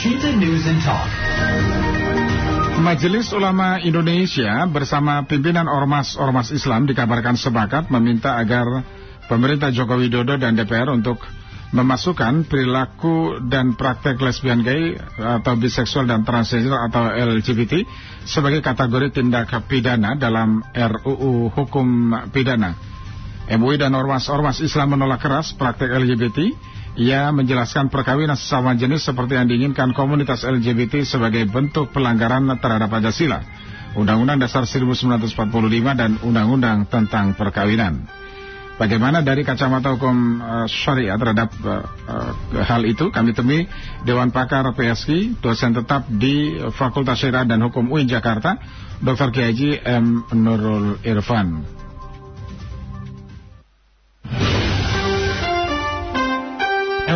News and Talk. Majelis Ulama Indonesia bersama pimpinan Ormas-Ormas Islam dikabarkan sepakat meminta agar pemerintah Joko Widodo dan DPR untuk memasukkan perilaku dan praktek lesbian gay atau biseksual dan transgender atau LGBT sebagai kategori tindak pidana dalam RUU Hukum Pidana. MUI dan ormas-ormas Islam menolak keras praktek LGBT. Ia menjelaskan perkawinan sesama jenis seperti yang diinginkan komunitas LGBT sebagai bentuk pelanggaran terhadap Pancasila, Undang-Undang Dasar 1945 dan Undang-Undang tentang Perkawinan. Bagaimana dari kacamata hukum uh, syariah terhadap uh, uh, hal itu? Kami temui Dewan Pakar PSI, dosen tetap di Fakultas Syariah dan Hukum UIN Jakarta, Dr. Kiai M. Nurul Irfan.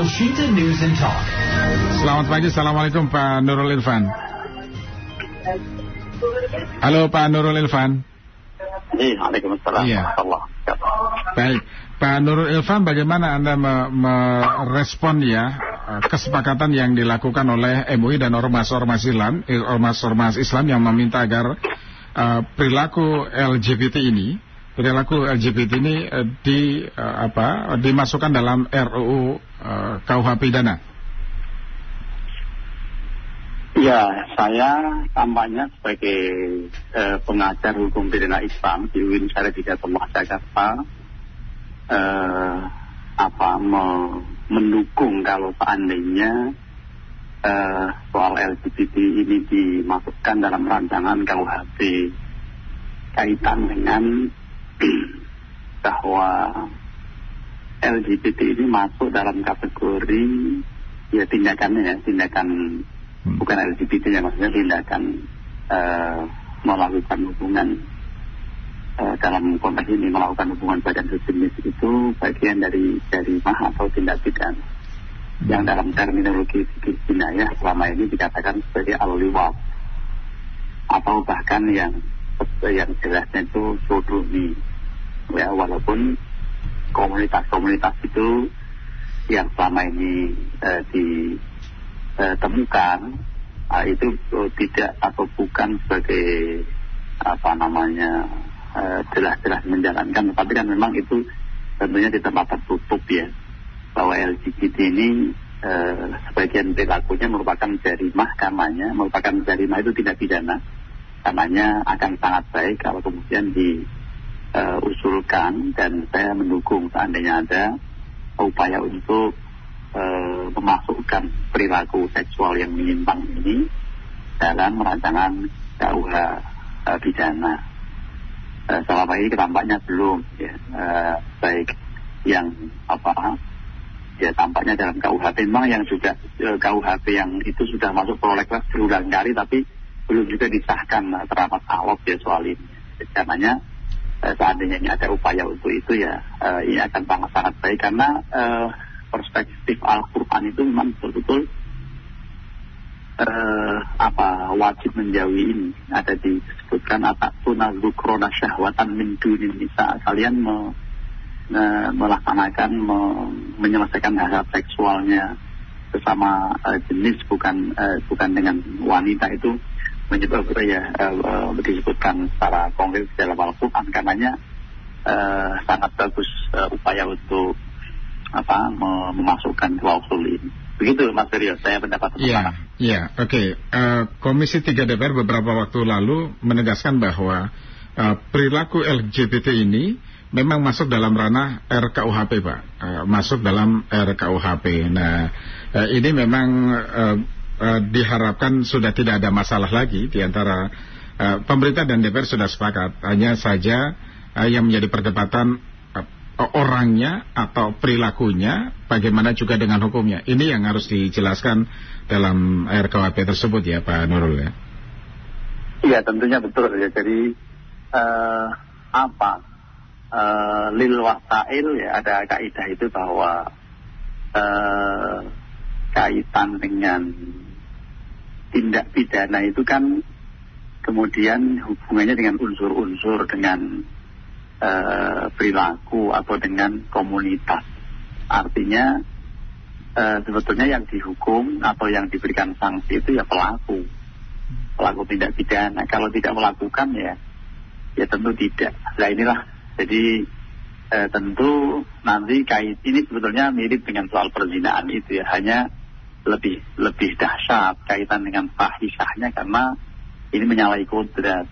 Elshinta News and Talk. Selamat pagi, Assalamualaikum Pak Nurul Irfan. Halo Pak Nurul Irfan. Iya, Waalaikumsalam. Iya. Baik, Pak Nurul Ilfan, bagaimana Anda merespon ya eh, kesepakatan yang dilakukan oleh MUI dan ormas-ormas Islam, eh, ormas-ormas Islam yang meminta agar uh, perilaku LGBT ini, perilaku LGBT ini uh, di uh, apa dimasukkan dalam RUU uh, KUH pidana? Ya, saya tampaknya sebagai eh, pengajar hukum pidana Islam di UIN Syariah Hidayatullah Jakarta eh, apa me mendukung kalau seandainya eh, soal LGBT ini dimasukkan dalam rancangan KUHP kaitan dengan bahwa LGBT ini masuk dalam kategori ya tindakannya ya tindakan hmm. bukan LGBT ya maksudnya tindakan uh, melakukan hubungan uh, dalam konteks ini melakukan hubungan badan sejenis itu bagian dari dari mah atau tindak pidana hmm. yang dalam terminologi fikih ya selama ini dikatakan sebagai al atau bahkan yang yang jelasnya itu sodomi ya walaupun komunitas-komunitas itu yang selama ini uh, di uh, temukan uh, itu uh, tidak atau bukan sebagai apa namanya jelas-jelas uh, menjalankan, tapi kan memang itu tentunya di tempat tertutup ya bahwa LGBT ini uh, sebagian perilakunya merupakan jarimah karenanya merupakan jarimah itu tidak pidana karenanya akan sangat baik kalau kemudian diusulkan uh, dan saya mendukung seandainya ada upaya untuk uh, memasukkan perilaku seksual yang menyimpang ini dalam rancangan KUH uh, pidana. Uh, selama ini tampaknya belum, ya, uh, baik yang apa ya tampaknya dalam KUHP memang yang juga uh, KUHP yang itu sudah masuk prolegnas berulang kali tapi belum juga disahkan teramat alot ya soal ini. Karenanya seandainya ini ada upaya untuk itu ya uh, ini akan sangat sangat baik karena uh, perspektif Al-Quran itu memang betul-betul uh, apa wajib menjauhi ini. Ada disebutkan atatuna zukrona syahwatan min dunin nisa. Kalian me, me, melaksanakan me, menyelesaikan hak seksualnya sesama uh, jenis bukan uh, bukan dengan wanita itu menyebabkan ya uh, disebutkan secara konkret dalam Al-Quran karenanya uh, sangat bagus uh, upaya untuk apa memasukkan klausul ini. Begitu Mas Rio, saya pendapat Iya, iya, oke. Okay. Komisi 3 DPR beberapa waktu lalu menegaskan bahwa uh, perilaku LGBT ini memang masuk dalam ranah RKUHP Pak, uh, masuk dalam RKUHP. Nah, uh, ini memang uh, uh, diharapkan sudah tidak ada masalah lagi di antara uh, pemerintah dan DPR sudah sepakat. Hanya saja uh, yang menjadi perdebatan orangnya atau perilakunya, bagaimana juga dengan hukumnya. Ini yang harus dijelaskan dalam RKWP tersebut ya Pak Nurul ya. Iya tentunya betul ya. Jadi uh, apa uh, lil wasail ya ada kaidah itu bahwa uh, kaitan dengan tindak pidana itu kan kemudian hubungannya dengan unsur-unsur dengan uh, perilaku atau dengan komunitas. Artinya eh, sebetulnya yang dihukum atau yang diberikan sanksi itu ya pelaku pelaku tindak pidana. Kalau tidak melakukan ya ya tentu tidak. Nah inilah. Jadi eh, tentu nanti kait ini sebetulnya mirip dengan soal perzinaan itu ya. Hanya lebih lebih dahsyat kaitan dengan fahisahnya karena ini menyalahi kodrat.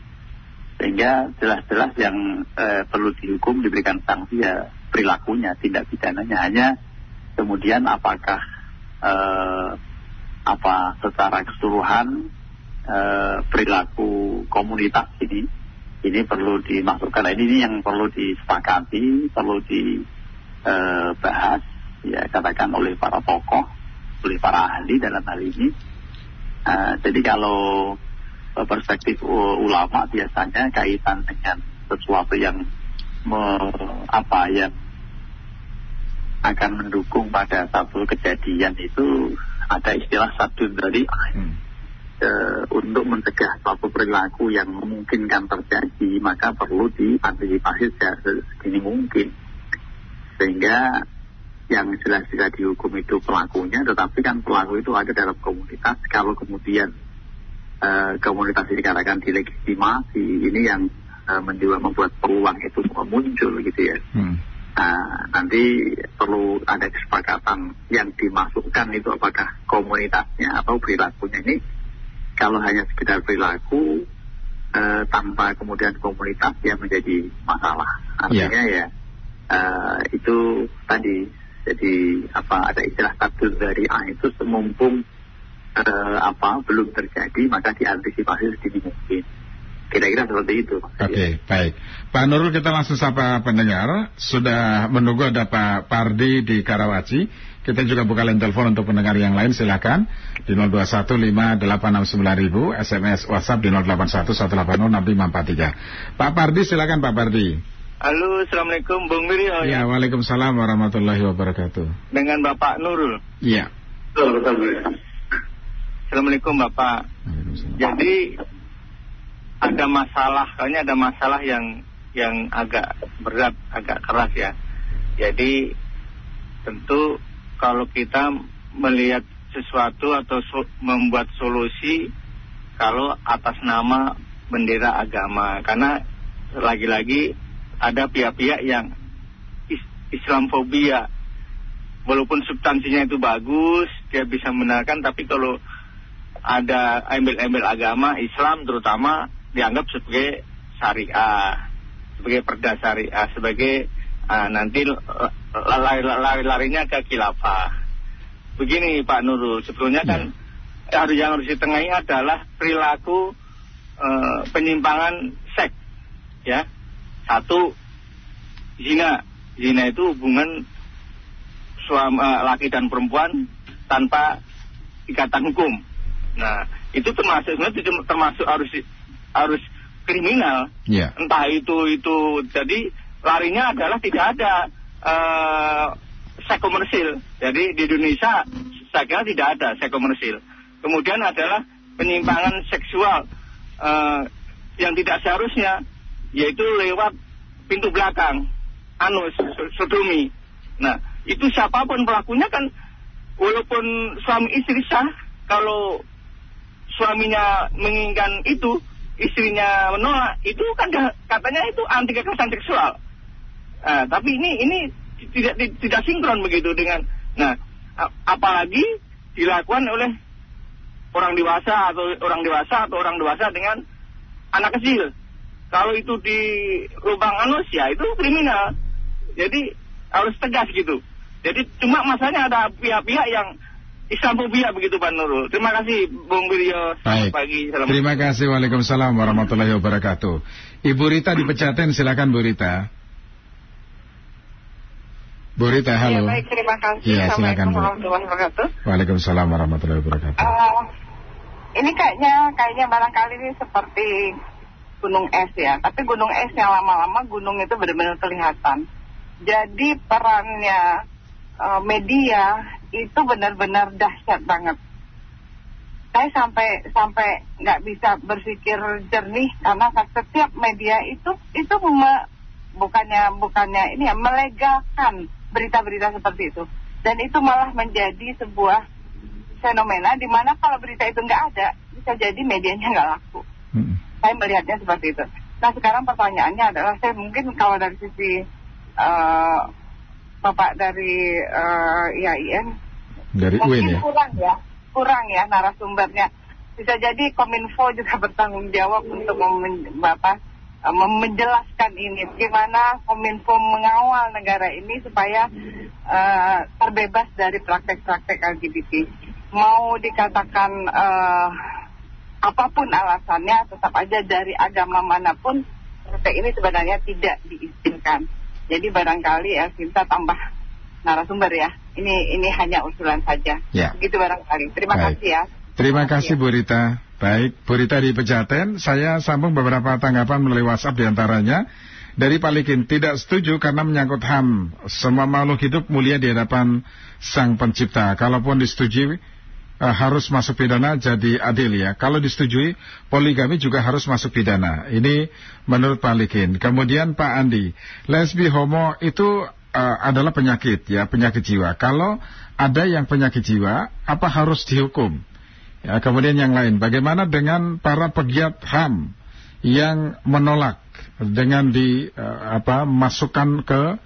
Sehingga jelas-jelas yang eh, perlu dihukum diberikan sanksi ya perilakunya tindak pidananya. Hanya kemudian apakah eh, apa secara keseluruhan eh, perilaku komunitas ini ini perlu dimasukkan. Nah, ini yang perlu disepakati, perlu dibahas, ya katakan oleh para tokoh, oleh para ahli dalam hal ini. Uh, jadi kalau uh, perspektif ulama biasanya kaitan dengan sesuatu yang me, apa yang akan mendukung pada satu kejadian itu ada istilah satu dari hmm uh, untuk mencegah suatu perilaku yang memungkinkan terjadi maka perlu diantisipasi sedini mungkin sehingga yang jelas bisa dihukum itu pelakunya tetapi kan pelaku itu ada dalam komunitas kalau kemudian uh, komunitas ini dikatakan dilegitimasi ini yang uh, menjual membuat peluang itu muncul gitu ya hmm. Nah, nanti perlu ada kesepakatan yang dimasukkan itu apakah komunitasnya atau perilakunya ini kalau hanya sekedar perilaku uh, tanpa kemudian komunitas yang menjadi masalah. Artinya yeah. ya uh, itu tadi jadi apa ada istilah satu dari A itu semumpung uh, apa belum terjadi maka diantisipasi sedini mungkin. Kira-kira seperti itu. Oke, okay, baik. Pak Nurul kita langsung sapa pendengar. Sudah menunggu ada Pak Pardi di Karawaci. Kita juga buka line telepon untuk pendengar yang lain. Silakan di 0215869000, SMS WhatsApp di 0811806543. Pak Pardi, silakan Pak Pardi. Halo, Assalamualaikum Bung Miryo. Ya, Waalaikumsalam warahmatullahi wabarakatuh. Dengan Bapak Nurul. Iya. Assalamualaikum Bapak. Jadi ada masalah, kayaknya ada masalah yang yang agak berat, agak keras ya. Jadi tentu kalau kita melihat sesuatu atau so, membuat solusi kalau atas nama bendera agama, karena lagi-lagi ada pihak-pihak yang is Islamfobia, walaupun substansinya itu bagus, dia bisa membenarkan, tapi kalau ada embel-embel agama Islam terutama dianggap sebagai syariah, sebagai perda syariah, sebagai uh, nanti lari-larinya ke khilafah. Begini Pak Nurul, sebetulnya kan ya. harus yang harus ditengahi adalah perilaku uh, penyimpangan seks, ya. Satu, zina. Zina itu hubungan suami uh, laki dan perempuan tanpa ikatan hukum. Nah, itu termasuk sebenarnya termasuk harus harus kriminal. Yeah. Entah itu itu jadi larinya adalah tidak ada uh, seks komersil. Jadi di Indonesia saya kira tidak ada seks komersil. Kemudian adalah penyimpangan seksual uh, yang tidak seharusnya yaitu lewat pintu belakang, anus, sodomi. Nah, itu siapa pun pelakunya kan walaupun suami istri sah kalau suaminya menginginkan itu istrinya menolak itu kan katanya itu anti kekerasan seksual. Nah, tapi ini ini tidak tidak sinkron begitu dengan nah apalagi dilakukan oleh orang dewasa atau orang dewasa atau orang dewasa dengan anak kecil. Kalau itu di lubang anus ya itu kriminal. Jadi harus tegas gitu. Jadi cuma masalahnya ada pihak-pihak yang Islamofobia begitu Pak Nurul. Terima kasih Bung Wiryo. Baik. Pagi. Salam. Terima kasih. Waalaikumsalam warahmatullahi wabarakatuh. Ibu Rita di Pecaten, silakan Bu Rita. Bu Rita, halo. Ya, baik, terima kasih. Ya, silakan Bu. warahmatullahi wabarakatuh. Waalaikumsalam warahmatullahi wabarakatuh. Uh, ini kayaknya kayaknya barangkali ini seperti gunung es ya. Tapi gunung es yang lama-lama gunung itu benar-benar kelihatan. Jadi perannya uh, media itu benar-benar dahsyat banget. Saya sampai sampai nggak bisa berpikir jernih karena setiap media itu itu me, bukannya bukannya ini ya melegakan berita-berita seperti itu. Dan itu malah menjadi sebuah fenomena di mana kalau berita itu nggak ada, bisa jadi medianya nggak laku. Saya melihatnya seperti itu. Nah sekarang pertanyaannya adalah, saya mungkin kalau dari sisi uh, Bapak dari uh, IAIN, dari mungkin ya? kurang ya, kurang ya narasumbernya. Bisa jadi Kominfo juga bertanggung jawab untuk mem Bapak, uh, menjelaskan ini, bagaimana Kominfo mengawal negara ini supaya uh, terbebas dari praktek-praktek LGBT. Mau dikatakan uh, apa pun alasannya, tetap aja dari agama mana pun, praktek ini sebenarnya tidak diizinkan. Jadi barangkali Elvinta tambah narasumber ya. Ini ini hanya usulan saja. Ya. Begitu barangkali. Terima Baik. kasih ya. Terima kasih Bu Rita. Baik, Bu Rita di Pejaten, saya sambung beberapa tanggapan melalui WhatsApp di antaranya. Dari Palikin, tidak setuju karena menyangkut HAM. Semua makhluk hidup mulia di hadapan Sang Pencipta. Kalaupun disetujui, uh, harus masuk pidana jadi adil ya. Kalau disetujui, poligami juga harus masuk pidana. Ini menurut Pak Likin. Kemudian Pak Andi, lesbi homo itu uh, adalah penyakit ya, penyakit jiwa. Kalau ada yang penyakit jiwa, apa harus dihukum? Ya, kemudian yang lain, bagaimana dengan para pegiat HAM yang menolak dengan di uh, apa masukkan ke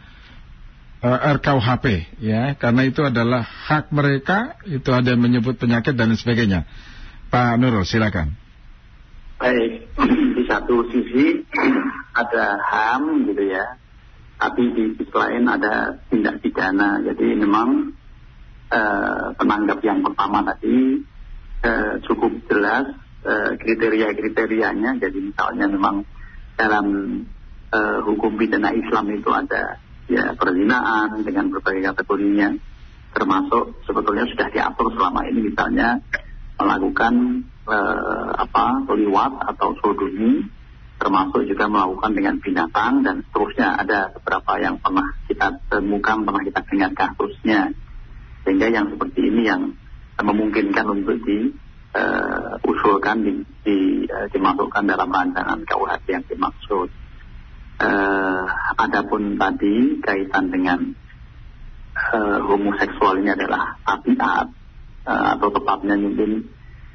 uh, RKUHP ya. Karena itu adalah hak mereka itu ada yang menyebut penyakit dan sebagainya. Pak Nurul silakan. Baik di satu sisi ada HAM gitu ya. Tapi di sisi lain ada tindak pidana. Jadi memang uh, penanggap yang pertama tadi uh, cukup jelas uh, kriteria-kriterianya. Jadi misalnya memang dalam uh, hukum pidana Islam itu ada ya perzinaan dengan berbagai kategorinya. Termasuk sebetulnya sudah diatur selama ini misalnya melakukan eh, apa liwat atau sodomi. Termasuk juga melakukan dengan binatang dan seterusnya. Ada beberapa yang pernah kita temukan pernah kita dengar kasusnya sehingga yang seperti ini yang memungkinkan untuk diusulkan di, di, uh, dimasukkan dalam rancangan KUHP yang dimaksud uh, adapun tadi kaitan dengan uh, homoseksual ini adalah tabiat uh, atau tepatnya mungkin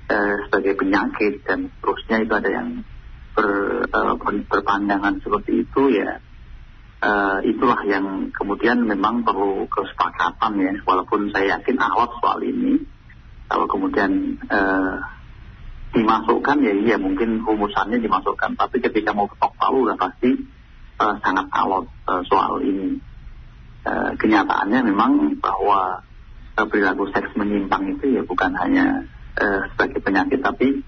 uh, sebagai penyakit dan terusnya itu ada yang ber, uh, berpandangan seperti itu ya. Uh, itulah yang kemudian memang perlu kesepakatan ya. Walaupun saya yakin awal soal ini kalau kemudian uh, dimasukkan ya iya mungkin rumusannya dimasukkan. Tapi ketika mau ketok palu udah pasti uh, sangat alot uh, soal ini. Uh, kenyataannya memang bahwa uh, perilaku seks menyimpang itu ya bukan hanya uh, sebagai penyakit tapi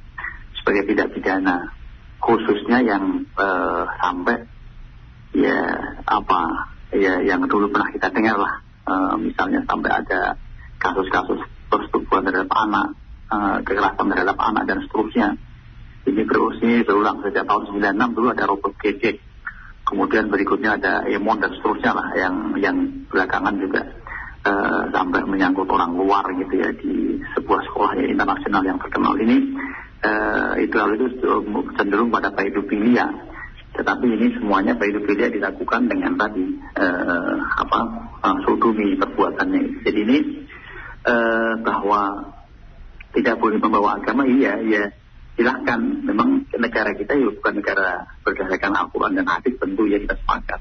sebagai tidak pidana. Khususnya yang uh, sampai ya apa ya yang dulu pernah kita dengar lah. Uh, misalnya sampai ada kasus-kasus persetubuhan terhadap anak uh, kekerasan terhadap anak dan seterusnya. Ini terus ini berulang sejak tahun 96 dulu ada Robert Gejek kemudian berikutnya ada Emon dan seterusnya lah yang yang belakangan juga uh, sampai menyangkut orang luar gitu ya di sebuah sekolah yang internasional yang terkenal ini. Uh, itu lalu itu cenderung pada pedofilia. Tetapi ini semuanya pedofilia dilakukan dengan tadi uh, apa uh, sodomi perbuatannya. Jadi ini uh, bahwa tidak boleh membawa agama iya iya silahkan. Memang negara kita ya bukan negara berdasarkan Al-Quran dan hadis tentu ya kita sepakat.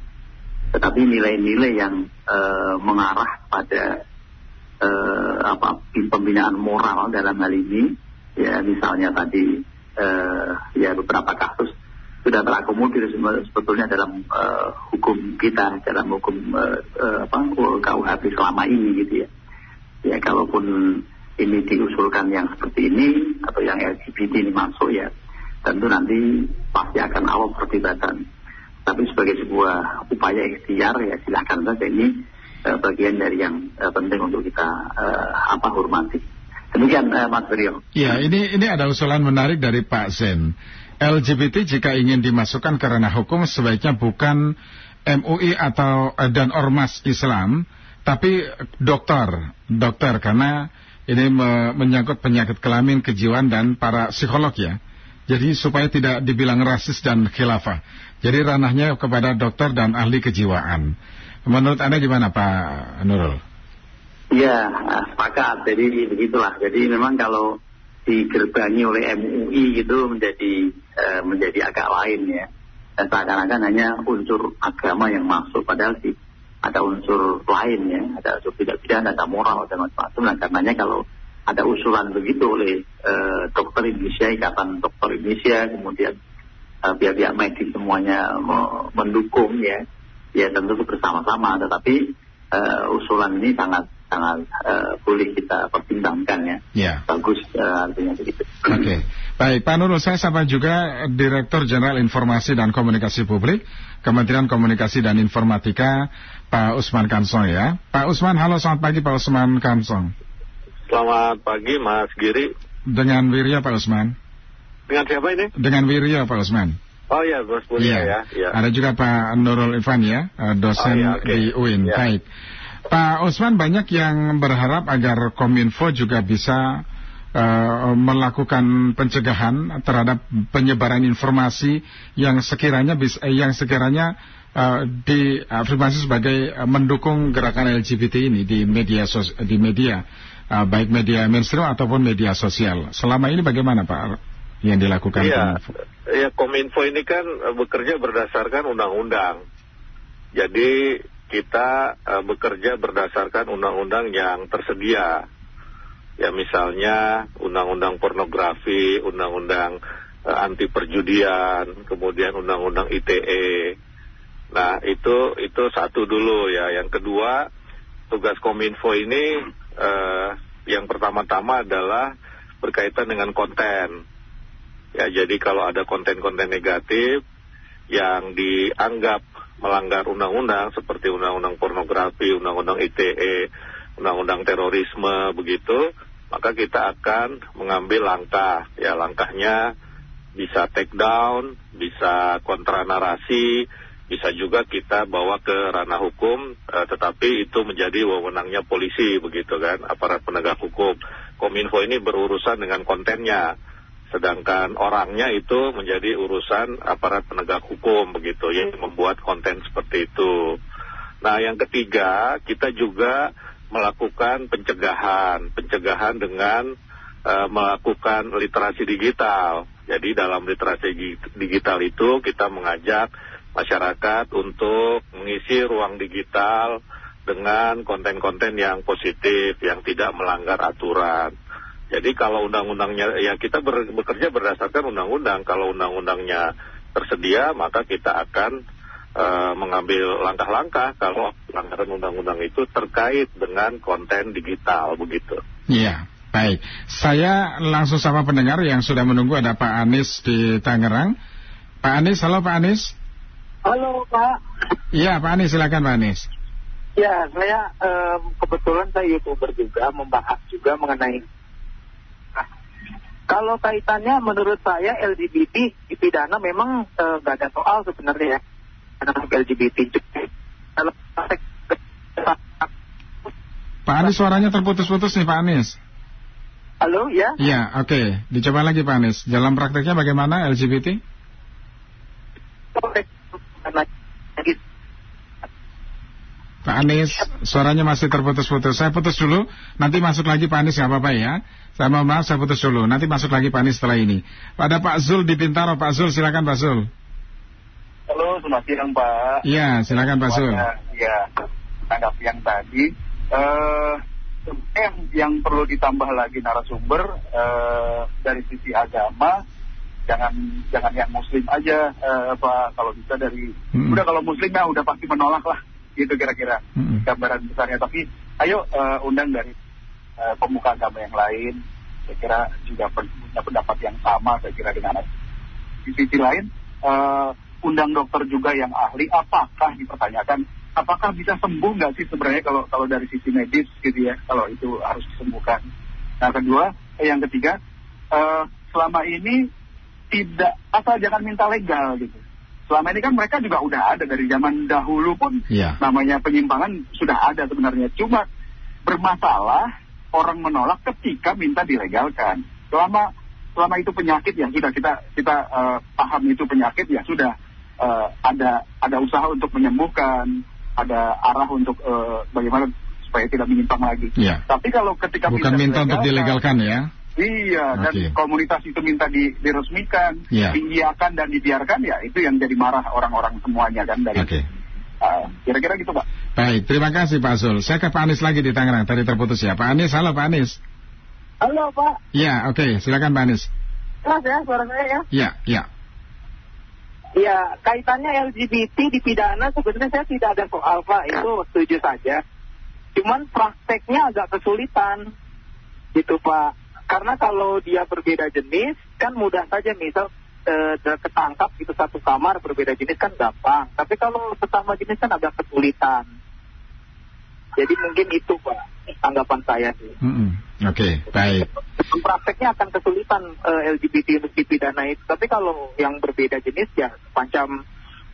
Tetapi nilai-nilai yang uh, mengarah pada uh, apa pembinaan moral dalam hal ini ya misalnya tadi uh, ya beberapa kasus sudah terakomodir sebetulnya dalam uh, hukum kita dalam hukum uh, uh, apa KUHP selama ini gitu ya. Ya kalaupun ini diusulkan yang seperti ini atau yang LGBT ini masuk ya. Tentu nanti pasti akan awal perdebatan. Tapi sebagai sebuah upaya ikhtiar ya silahkan saja. Ini uh, bagian dari yang uh, penting untuk kita uh, apa hormati. Demikian uh, Mas Rio ya ini ini ada usulan menarik dari Pak Zen. LGBT jika ingin dimasukkan karena hukum sebaiknya bukan MUI atau dan ormas Islam tapi dokter. Dokter karena ini me menyangkut penyakit kelamin, kejiwaan, dan para psikolog ya. Jadi supaya tidak dibilang rasis dan khilafah. Jadi ranahnya kepada dokter dan ahli kejiwaan. Menurut Anda gimana Pak Nurul? Iya, sepakat. Jadi begitulah. Jadi memang kalau digerbangi oleh MUI gitu menjadi uh, menjadi agak lain ya. Dan seakan-akan hanya unsur agama yang masuk padahal sih ada unsur lain ya, ada unsur tidak pidana, ada moral dan macam-macam. Nah karenanya kalau ada usulan begitu oleh uh, dokter Indonesia, ikatan dokter Indonesia, kemudian uh, pihak-pihak medis semuanya mendukung ya, ya tentu bersama-sama. Tetapi uh, usulan ini sangat sangat uh, boleh kita pertimbangkan ya. Ya. Bagus uh, artinya begitu. Oke, okay. baik Pak Nurul, saya sapa juga Direktur Jenderal Informasi dan Komunikasi Publik Kementerian Komunikasi dan Informatika Pak Usman Kansong ya. Pak Usman, halo selamat pagi Pak Usman Kansong. Selamat pagi Mas Giri. Dengan Wirya Pak Usman. Dengan siapa ini? Dengan Wirya Pak Usman. Oh iya, Bos Wirya ya. ya. ya. Ada juga Pak Nurul Ivan ya, eh, dosen oh, ya, okay. di UIN. Ya. Baik. Pak Usman banyak yang berharap agar Kominfo juga bisa uh, melakukan pencegahan terhadap penyebaran informasi yang sekiranya bisa, eh, yang sekiranya uh, diafirmasi sebagai uh, mendukung gerakan LGBT ini di media sos di media uh, baik media mainstream ataupun media sosial. Selama ini bagaimana Pak yang dilakukan ya, Kominfo? Ya Kominfo ini kan bekerja berdasarkan undang-undang. Jadi kita uh, bekerja berdasarkan undang-undang yang tersedia. Ya misalnya undang-undang pornografi, undang-undang anti perjudian, kemudian undang-undang ITE. Nah, itu itu satu dulu ya. Yang kedua, tugas Kominfo ini uh, yang pertama-tama adalah berkaitan dengan konten. Ya, jadi kalau ada konten-konten negatif yang dianggap melanggar undang-undang seperti undang-undang pornografi, undang-undang ITE, undang-undang terorisme begitu, maka kita akan mengambil langkah. Ya langkahnya bisa take down, bisa kontra narasi, bisa juga kita bawa ke ranah hukum, eh, tetapi itu menjadi wewenangnya polisi begitu kan, aparat penegak hukum. Kominfo ini berurusan dengan kontennya sedangkan orangnya itu menjadi urusan aparat penegak hukum begitu yang membuat konten seperti itu. Nah, yang ketiga, kita juga melakukan pencegahan, pencegahan dengan uh, melakukan literasi digital. Jadi dalam literasi digital itu kita mengajak masyarakat untuk mengisi ruang digital dengan konten-konten yang positif, yang tidak melanggar aturan. Jadi kalau undang-undangnya, ya kita ber, bekerja berdasarkan undang-undang. Kalau undang-undangnya tersedia, maka kita akan uh, mengambil langkah-langkah kalau pelanggaran undang-undang itu terkait dengan konten digital begitu. Iya. Baik, saya langsung sama pendengar yang sudah menunggu ada Pak Anies di Tangerang. Pak Anies, halo Pak Anies. Halo Pak. Iya Pak Anies, silakan Pak Anies. Ya, saya um, kebetulan saya youtuber juga membahas juga mengenai kalau kaitannya menurut saya LGBT dipidana memang nggak uh, ada soal sebenarnya ya. Anak LGBT. Kalau Pak Anies suaranya terputus-putus nih Pak Anies. Halo ya? Iya, oke. Okay. Dicoba lagi Pak Anies. Dalam prakteknya bagaimana LGBT? Pak Anies, suaranya masih terputus-putus. Saya putus dulu, nanti masuk lagi Pak Anies, nggak apa-apa ya. Saya mau maaf, saya putus dulu. Nanti masuk lagi Pak Anies setelah ini. Pada Pak Zul di Pintaro, Pak Zul, silakan Pak Zul. Halo, selamat siang Pak. Iya, silakan Pak Zul. Iya, tanggap yang tadi. Uh, yang, yang perlu ditambah lagi narasumber uh, dari sisi agama, jangan jangan yang Muslim aja, uh, Pak. Kalau bisa dari, hmm. udah kalau Muslim ya udah pasti menolak lah gitu kira-kira hmm. gambaran besarnya. Tapi ayo uh, undang dari uh, pemuka agama yang lain, saya kira juga punya pendapat yang sama saya kira dengan di sisi lain uh, undang dokter juga yang ahli apakah dipertanyakan apakah bisa sembuh nggak sih sebenarnya kalau kalau dari sisi medis gitu ya kalau itu harus disembuhkan nah kedua eh, yang ketiga uh, selama ini tidak asal jangan minta legal gitu selama ini kan mereka juga udah ada dari zaman dahulu pun yeah. namanya penyimpangan sudah ada sebenarnya. Cuma bermasalah orang menolak ketika minta dilegalkan. Selama selama itu penyakit ya sudah kita kita uh, paham itu penyakit ya sudah uh, ada ada usaha untuk menyembuhkan, ada arah untuk uh, bagaimana supaya tidak menyimpang lagi. Ya. Tapi kalau ketika Bukan minta untuk dilegalkan ya. Iya, dan Oke. komunitas itu minta di, diresmikan, Iya. diiakan dan dibiarkan ya itu yang jadi marah orang-orang semuanya kan dari. Oke. Ah, kira-kira gitu pak. Baik, terima kasih Pak Zul. Saya ke Pak Anies lagi di Tangerang. Tadi terputus ya. Pak Anies, halo Pak Anies. Halo Pak, Ya, oke. Silakan Pak Anies. kelas ya suara saya ya. Ya, ya. Ya, kaitannya LGBT dipidana sebenarnya saya tidak ada soal Pak, itu setuju saja. Cuman prakteknya agak kesulitan, gitu Pak. Karena kalau dia berbeda jenis, kan mudah saja misal eh, ketangkap gitu satu kamar berbeda jenis kan gampang. Tapi kalau sesama jenis kan agak kesulitan. Jadi mungkin itu Pak, tanggapan saya sih. Mm-mm. Oke, baik. prakteknya akan kesulitan eh, LGBT untuk dipidana itu. Tapi kalau yang berbeda jenis ya macam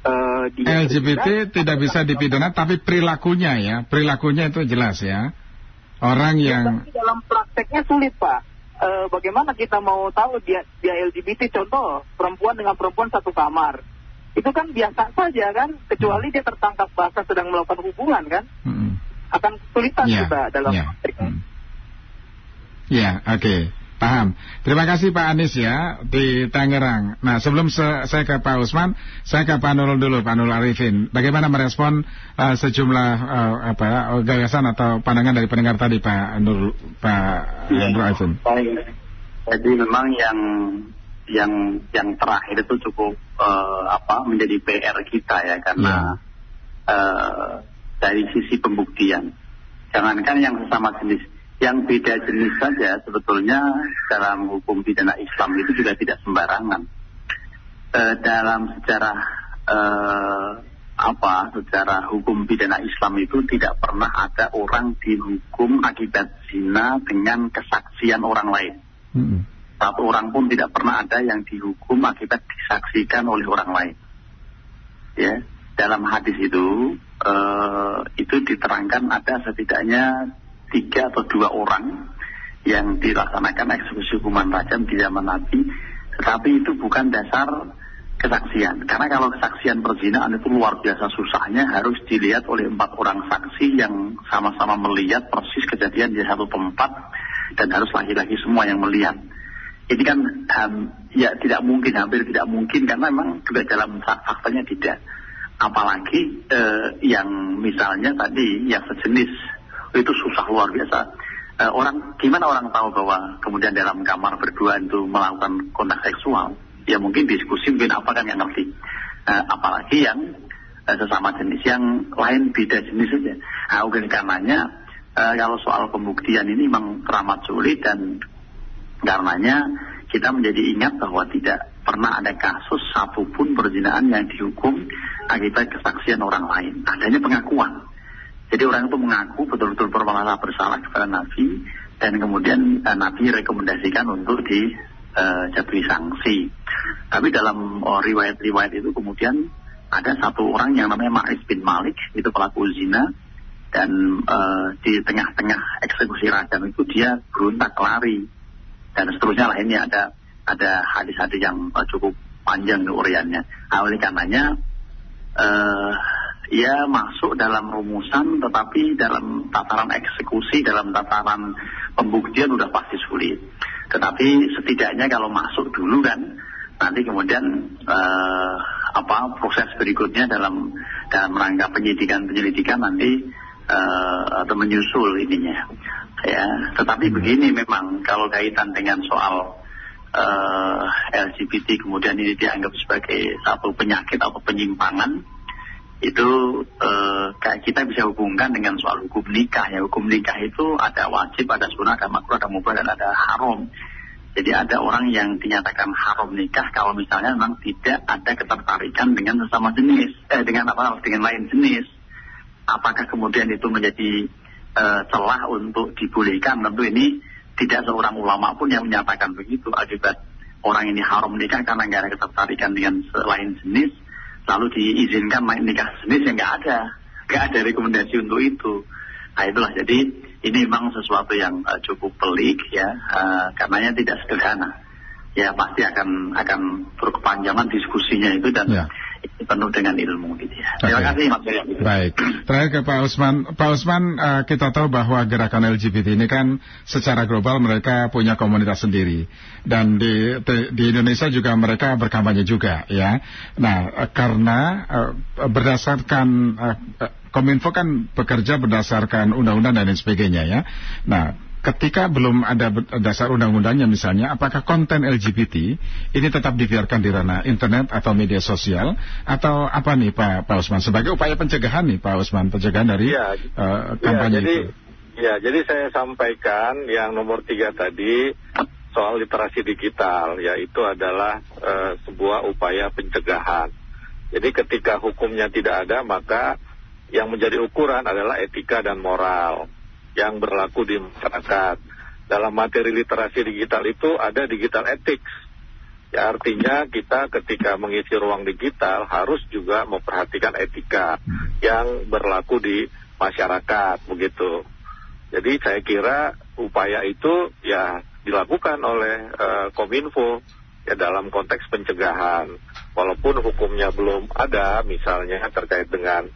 eh, dia LGBT tidak bisa dipidana, tapi perilakunya ya. Perilakunya itu jelas ya. Orang yang... Dalam prakteknya sulit Pak. Eh, bagaimana kita mau tahu dia dia LGBT contoh perempuan dengan perempuan satu kamar. Itu kan biasa saja kan, kecuali dia tertangkap basah sedang melakukan hubungan kan, Mm-mm. akan kesulitan Ya, kita dalam ya. Hmm. Ya, oke. Paham. Terima kasih Pak Anies ya di Tangerang. Nah, sebelum se- saya ke Pak Usman, saya ke Pak Nurul dulu, Pak Nurul Arifin. Bagaimana merespon uh, sejumlah uh, apa uh, gagasan atau pandangan dari pendengar tadi Pak Nurul Pak Iya. Nurul Arifin? Baik. Jadi memang yang yang yang terakhir itu cukup eh, apa menjadi PR kita ya karena eh, dari sisi pembuktian. Jangankan yang sesama jenis, yang beda jenis saja sebetulnya dalam hukum pidana Islam itu juga tidak sembarangan. Eh, dalam sejarah eh, apa secara hukum pidana Islam itu tidak pernah ada orang dihukum akibat zina dengan kesaksian orang lain. Mm-mm. Satu orang pun tidak pernah ada yang dihukum akibat disaksikan oleh orang lain. Ya, dalam hadis itu eh, itu diterangkan ada setidaknya tiga atau dua orang yang dilaksanakan eksekusi hukuman rajam di zaman Nabi, tetapi itu bukan dasar kesaksian. Karena kalau kesaksian perzinaan itu luar biasa susahnya harus dilihat oleh empat orang saksi yang sama-sama melihat persis kejadian di satu tempat dan harus laki-laki semua yang melihat. Ini kan ham- ya tidak mungkin, hampir tidak mungkin karena memang juga dalam fak- faktanya tidak. Apalagi eh, yang misalnya tadi yang sejenis itu susah luar biasa. Eh, orang gimana orang tahu bahwa kemudian dalam kamar berdua itu melakukan kontak seksual? Ya mungkin diskusi mungkin apa kan yang ngerti. Eh, apalagi yang eh, sesama jenis yang lain beda jenis saja. Nah, mungkin karenanya eh, kalau soal pembuktian ini memang teramat sulit dan karenanya kita menjadi ingat bahwa tidak pernah ada kasus satupun perzinaan yang dihukum akibat kesaksian orang lain. Adanya pengakuan. Jadi orang itu mengaku betul-betul bermerasa bersalah kepada Nabi dan kemudian eh, Nabi rekomendasikan untuk dijatuhi sanksi. Tapi dalam oh, riwayat-riwayat itu kemudian ada satu orang yang namanya Ma'is bin Malik itu pelaku zina dan eh, di tengah-tengah eksekusi rajam itu dia berontak lari dan seterusnya lainnya ada ada hadis-hadis yang uh, cukup panjang uriannya. Nah, oleh karenanya eh ya masuk dalam rumusan tetapi dalam tataran eksekusi dalam tataran pembuktian udah pasti sulit. Tetapi setidaknya kalau masuk dulu kan nanti kemudian eh, apa proses berikutnya dalam dalam rangka penyidikan penyelidikan nanti eh, atau menyusul ininya ya tetapi begini memang kalau kaitan dengan soal eh, LGBT kemudian ini dianggap sebagai satu penyakit atau penyimpangan itu eh, kayak kita bisa hubungkan dengan soal hukum nikah ya. Hukum nikah itu ada wajib ada sunnah ada makruh ada mubah dan ada haram. Jadi ada orang yang dinyatakan haram nikah kalau misalnya memang tidak ada ketertarikan dengan sesama jenis. Eh dengan apa? Dengan lain jenis. Apakah kemudian itu menjadi eh, celah untuk dibolehkan? Tentu ini tidak seorang ulama pun yang menyatakan begitu. Akibat orang ini haram nikah karena nggak ada ketertarikan dengan selain jenis lalu diizinkan main nikah jenis yang nggak ada. Nggak ada rekomendasi untuk itu. Nah itulah. Jadi ini memang sesuatu yang eh, cukup pelik ya. Eh, karenanya tidak sederhana. Ya pasti akan akan berkepanjangan diskusinya itu dan Ya. Penuh dengan ilmu gitu ya. Terima Oke. kasih Mas Surya. Baik, terakhir ke Pak Usman. Pak Usman, eh, kita tahu bahwa gerakan LGBT ini kan secara global mereka punya komunitas sendiri dan di di- di Indonesia juga mereka berkampanye juga, ya. Nah, eh, karena eh, berdasarkan eh, Kominfo kan bekerja berdasarkan undang-undang dan lain sebagainya, ya. Nah, ketika belum ada dasar undang-undangnya misalnya, apakah konten LGBT ini tetap dibiarkan di ranah internet atau media sosial atau apa nih Pak, Pak Usman sebagai upaya pencegahan nih Pak Usman pencegahan dari Iya. eh, kampanye ya, jadi, itu? Ya, jadi saya sampaikan yang nomor tiga tadi soal literasi digital, yaitu adalah eh, sebuah upaya pencegahan. Jadi ketika hukumnya tidak ada, maka yang menjadi ukuran adalah etika dan moral yang berlaku di masyarakat. Dalam materi literasi digital itu ada digital ethics. Ya artinya kita ketika mengisi ruang digital harus juga memperhatikan etika yang berlaku di masyarakat begitu. Jadi saya kira upaya itu ya dilakukan oleh eh, Kominfo ya dalam konteks pencegahan. Walaupun hukumnya belum ada misalnya terkait dengan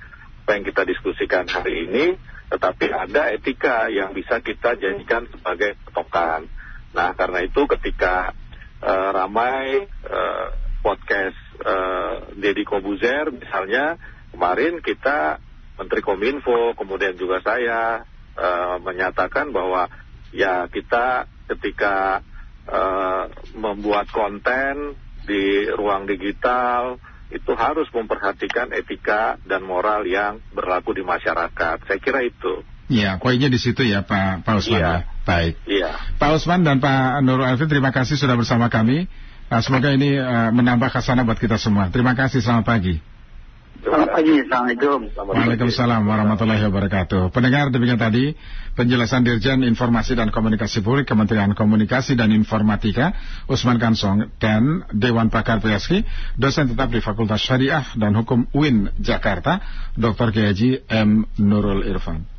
apa yang kita diskusikan hari ini, tetapi ada etika yang bisa kita jadikan sebagai patokan. Nah karena itu ketika eh, ramai eh, podcast eh, Deddy Kobuzer misalnya kemarin kita Menteri Kominfo kemudian juga saya eh, menyatakan bahwa ya kita ketika eh, membuat konten di ruang digital itu harus memperhatikan etika dan moral yang berlaku di masyarakat. Saya kira itu. Ya, poinnya di situ ya Pak, Pak Usman Iya. ya. Baik. Iya. Pak Usman dan Pak Nurul Alfi terima kasih sudah bersama kami. Nah, semoga ini eh, menambah khasanah buat kita semua. Terima kasih, selamat pagi. Assalamualaikum. Waalaikumsalam warahmatullahi wabarakatuh. Pendengar demikian tadi penjelasan Dirjen Informasi dan Komunikasi Publik Kementerian Komunikasi dan Informatika Usman Kansong dan Dewan Pakar PSK dosen tetap di Fakultas Syariah dan Hukum UIN Jakarta Dr. Kiai M Nurul Irfan.